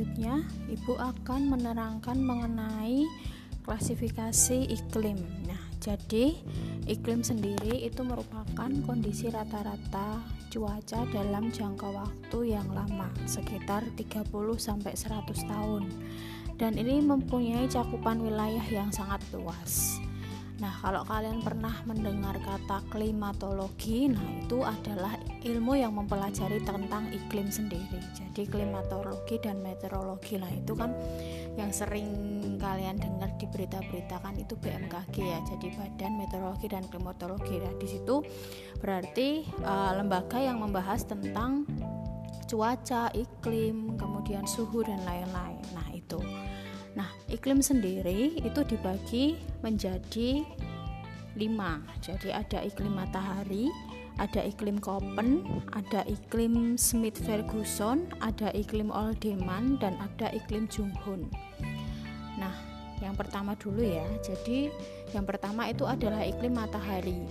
selanjutnya Ibu akan menerangkan mengenai klasifikasi iklim. Nah, jadi iklim sendiri itu merupakan kondisi rata-rata cuaca dalam jangka waktu yang lama, sekitar 30 sampai 100 tahun. Dan ini mempunyai cakupan wilayah yang sangat luas. Nah, kalau kalian pernah mendengar kata klimatologi, nah itu adalah ilmu yang mempelajari tentang iklim sendiri. Jadi klimatologi dan meteorologi lah itu kan yang sering kalian dengar di berita-berita kan itu BMKG ya. Jadi Badan Meteorologi dan Klimatologi. Nah, di situ berarti uh, lembaga yang membahas tentang cuaca, iklim, kemudian suhu dan lain-lain. Nah, itu. Iklim sendiri itu dibagi menjadi lima. Jadi ada iklim matahari, ada iklim Köppen, ada iklim Smith-Ferguson, ada iklim Oldeman, dan ada iklim Junghun. Nah, yang pertama dulu ya. Jadi, yang pertama itu adalah iklim matahari.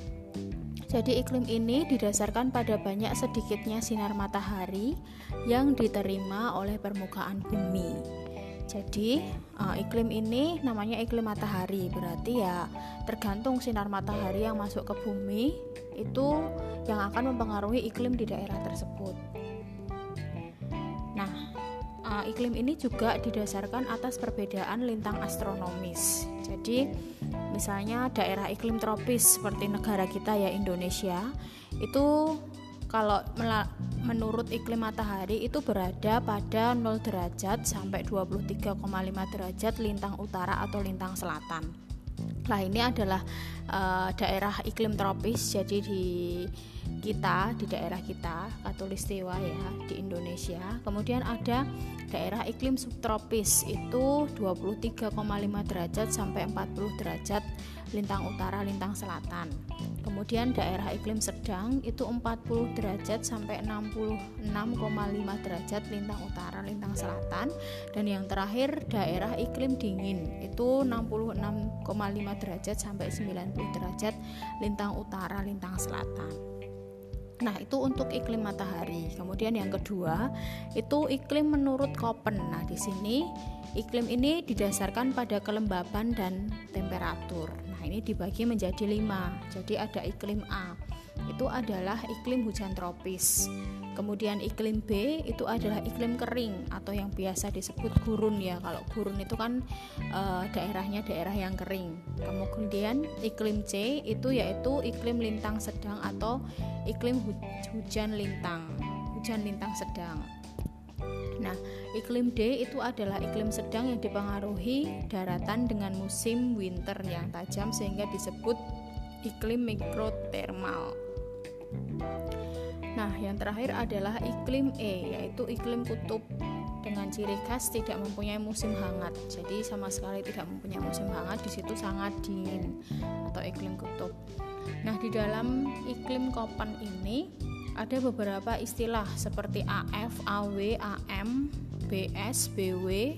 Jadi iklim ini didasarkan pada banyak sedikitnya sinar matahari yang diterima oleh permukaan bumi. Jadi uh, iklim ini namanya iklim matahari. Berarti ya tergantung sinar matahari yang masuk ke bumi itu yang akan mempengaruhi iklim di daerah tersebut. Nah, uh, iklim ini juga didasarkan atas perbedaan lintang astronomis. Jadi misalnya daerah iklim tropis seperti negara kita ya Indonesia itu kalau menurut iklim matahari itu berada pada 0 derajat sampai 23,5 derajat lintang utara atau lintang selatan. Nah, ini adalah uh, daerah iklim tropis jadi di kita di daerah kita Katulistiwa ya di Indonesia. Kemudian ada daerah iklim subtropis itu 23,5 derajat sampai 40 derajat lintang utara lintang selatan. Kemudian daerah iklim sedang itu 40 derajat sampai 66,5 derajat lintang utara lintang selatan dan yang terakhir daerah iklim dingin itu 66,5 derajat sampai 90 derajat lintang utara lintang selatan. Nah, itu untuk iklim matahari. Kemudian yang kedua, itu iklim menurut Koppen. Nah, di sini iklim ini didasarkan pada kelembaban dan temperatur. Nah, ini dibagi menjadi lima. Jadi ada iklim A. Itu adalah iklim hujan tropis. Kemudian iklim B itu adalah iklim kering atau yang biasa disebut gurun ya. Kalau gurun itu kan e, daerahnya daerah yang kering. Kemudian iklim C itu yaitu iklim lintang sedang atau iklim hujan lintang. Hujan lintang sedang. Nah, iklim D itu adalah iklim sedang yang dipengaruhi daratan dengan musim winter yang tajam sehingga disebut iklim mikrotermal. Nah, yang terakhir adalah iklim E, yaitu iklim kutub dengan ciri khas tidak mempunyai musim hangat. Jadi sama sekali tidak mempunyai musim hangat, di situ sangat dingin atau iklim kutub. Nah, di dalam iklim Koppen ini ada beberapa istilah seperti AF, AW, AM, BS, BW,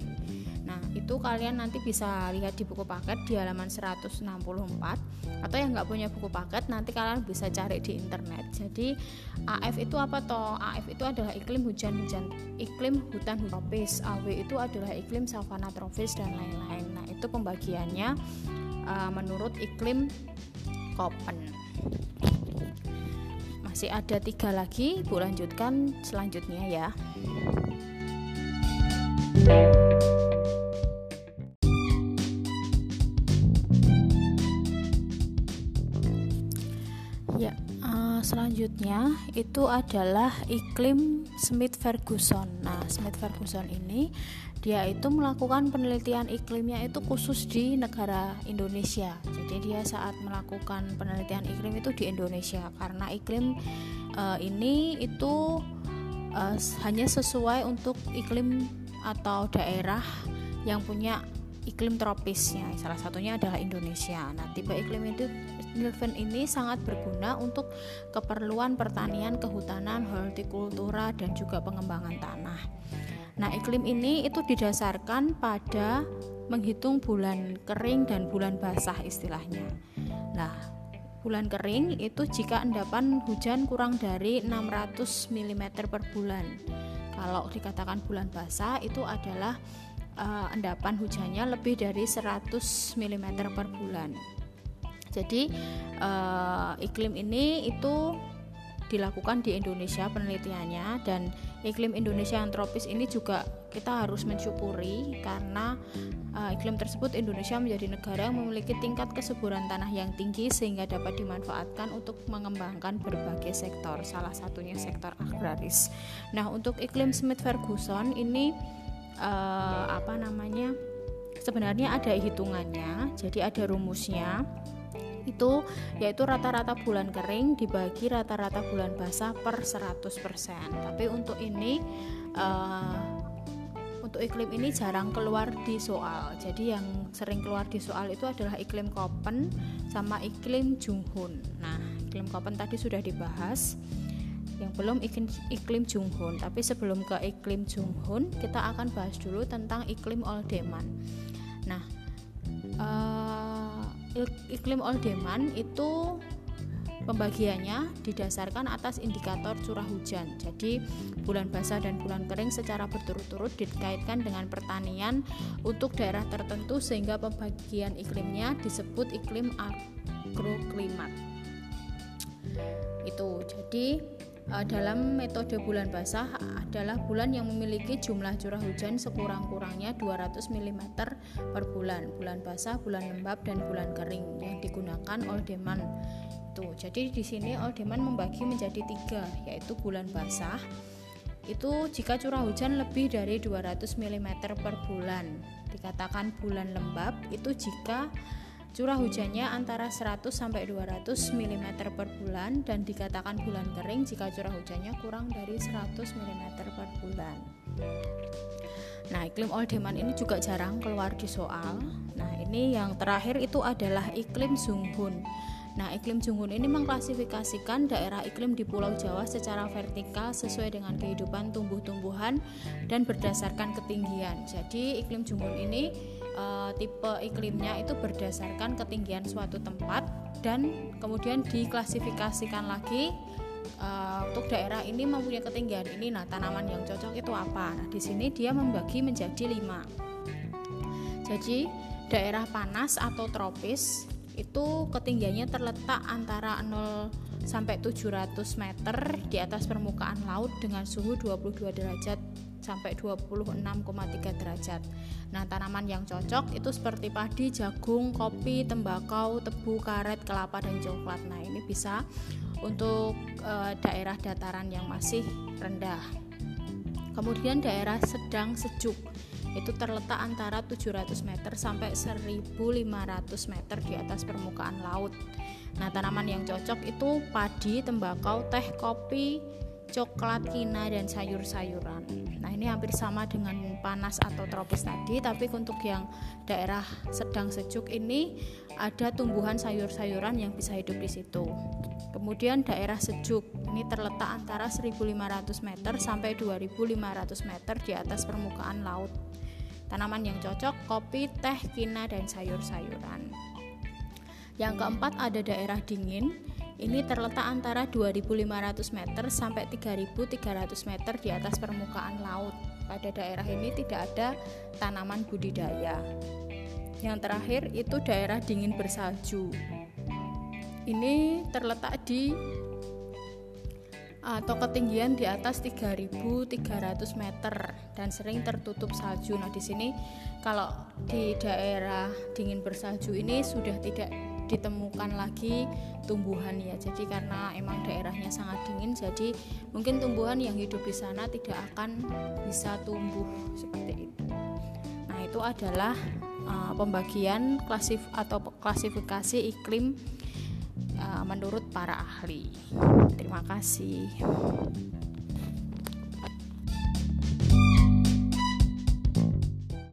Nah, itu kalian nanti bisa lihat di buku paket di halaman 164 atau yang nggak punya buku paket nanti kalian bisa cari di internet. Jadi AF itu apa toh? AF itu adalah iklim hujan-hujan, iklim hutan tropis. AW itu adalah iklim savana tropis dan lain-lain. Nah, itu pembagiannya uh, menurut iklim Koppen. Masih ada tiga lagi, Bu lanjutkan selanjutnya ya. Selanjutnya itu adalah iklim Smith-Ferguson. Nah, Smith-Ferguson ini dia itu melakukan penelitian iklimnya itu khusus di negara Indonesia. Jadi dia saat melakukan penelitian iklim itu di Indonesia karena iklim uh, ini itu uh, hanya sesuai untuk iklim atau daerah yang punya iklim tropisnya. Salah satunya adalah Indonesia. Nah, tipe iklim itu Nilven ini sangat berguna untuk keperluan pertanian, kehutanan, hortikultura dan juga pengembangan tanah. Nah, iklim ini itu didasarkan pada menghitung bulan kering dan bulan basah istilahnya. Nah, bulan kering itu jika endapan hujan kurang dari 600 mm per bulan. kalau dikatakan bulan basah itu adalah uh, endapan hujannya lebih dari 100 mm per bulan. Jadi uh, iklim ini itu dilakukan di Indonesia penelitiannya dan iklim Indonesia yang tropis ini juga kita harus mensyukuri karena uh, iklim tersebut Indonesia menjadi negara yang memiliki tingkat kesuburan tanah yang tinggi sehingga dapat dimanfaatkan untuk mengembangkan berbagai sektor salah satunya sektor agraris. Nah untuk iklim Smith Ferguson ini uh, apa namanya sebenarnya ada hitungannya jadi ada rumusnya itu yaitu rata-rata bulan kering dibagi rata-rata bulan basah per 100% tapi untuk ini uh, untuk iklim ini jarang keluar di soal. Jadi yang sering keluar di soal itu adalah iklim Koppen sama iklim Junghun. Nah iklim Koppen tadi sudah dibahas. Yang belum iklim, iklim Junghun. Tapi sebelum ke iklim Junghun kita akan bahas dulu tentang iklim Oldeman. Nah uh, iklim Oldeman itu pembagiannya didasarkan atas indikator curah hujan. Jadi, bulan basah dan bulan kering secara berturut-turut dikaitkan dengan pertanian untuk daerah tertentu sehingga pembagian iklimnya disebut iklim agroklimat. Itu. Jadi, uh, dalam metode bulan basah adalah bulan yang memiliki jumlah curah hujan sekurang-kurangnya 200 mm per bulan. Bulan basah, bulan lembab dan bulan kering yang digunakan Oldeman. Tuh, jadi di sini Oldeman membagi menjadi tiga, yaitu bulan basah itu jika curah hujan lebih dari 200 mm per bulan. Dikatakan bulan lembab itu jika Curah hujannya antara 100 sampai 200 mm per bulan dan dikatakan bulan kering jika curah hujannya kurang dari 100 mm per bulan. Nah, iklim Oldeman ini juga jarang keluar di soal. Nah, ini yang terakhir itu adalah iklim Zunghun. Nah, iklim Zunghun ini mengklasifikasikan daerah iklim di Pulau Jawa secara vertikal sesuai dengan kehidupan tumbuh-tumbuhan dan berdasarkan ketinggian. Jadi, iklim Zunghun ini uh, tipe iklimnya itu berdasarkan ketinggian suatu tempat dan kemudian diklasifikasikan lagi uh, untuk daerah ini mempunyai ketinggian ini. Nah tanaman yang cocok itu apa? Nah di sini dia membagi menjadi lima. Jadi daerah panas atau tropis itu ketinggiannya terletak antara 0 sampai 700 meter di atas permukaan laut dengan suhu 22 derajat sampai 26,3 derajat. Nah, tanaman yang cocok itu seperti padi, jagung, kopi, tembakau, tebu, karet, kelapa dan coklat. Nah, ini bisa untuk e, daerah dataran yang masih rendah. Kemudian daerah sedang sejuk itu terletak antara 700 meter sampai 1500 meter di atas permukaan laut. Nah, tanaman yang cocok itu padi, tembakau, teh, kopi, coklat, kina, dan sayur-sayuran. Ini hampir sama dengan panas atau tropis tadi, tapi untuk yang daerah sedang sejuk ini ada tumbuhan sayur-sayuran yang bisa hidup di situ. Kemudian daerah sejuk ini terletak antara 1500 meter sampai 2500 meter di atas permukaan laut. Tanaman yang cocok kopi, teh, kina, dan sayur-sayuran. Yang keempat ada daerah dingin ini terletak antara 2500 meter sampai 3300 meter di atas permukaan laut. Pada daerah ini tidak ada tanaman budidaya. Yang terakhir itu daerah dingin bersalju. Ini terletak di atau ketinggian di atas 3300 meter dan sering tertutup salju. Nah, di sini kalau di daerah dingin bersalju ini sudah tidak ditemukan lagi tumbuhan ya. Jadi karena emang daerahnya sangat dingin jadi mungkin tumbuhan yang hidup di sana tidak akan bisa tumbuh seperti itu. Nah itu adalah uh, pembagian klasif atau klasifikasi iklim uh, menurut para ahli. Terima kasih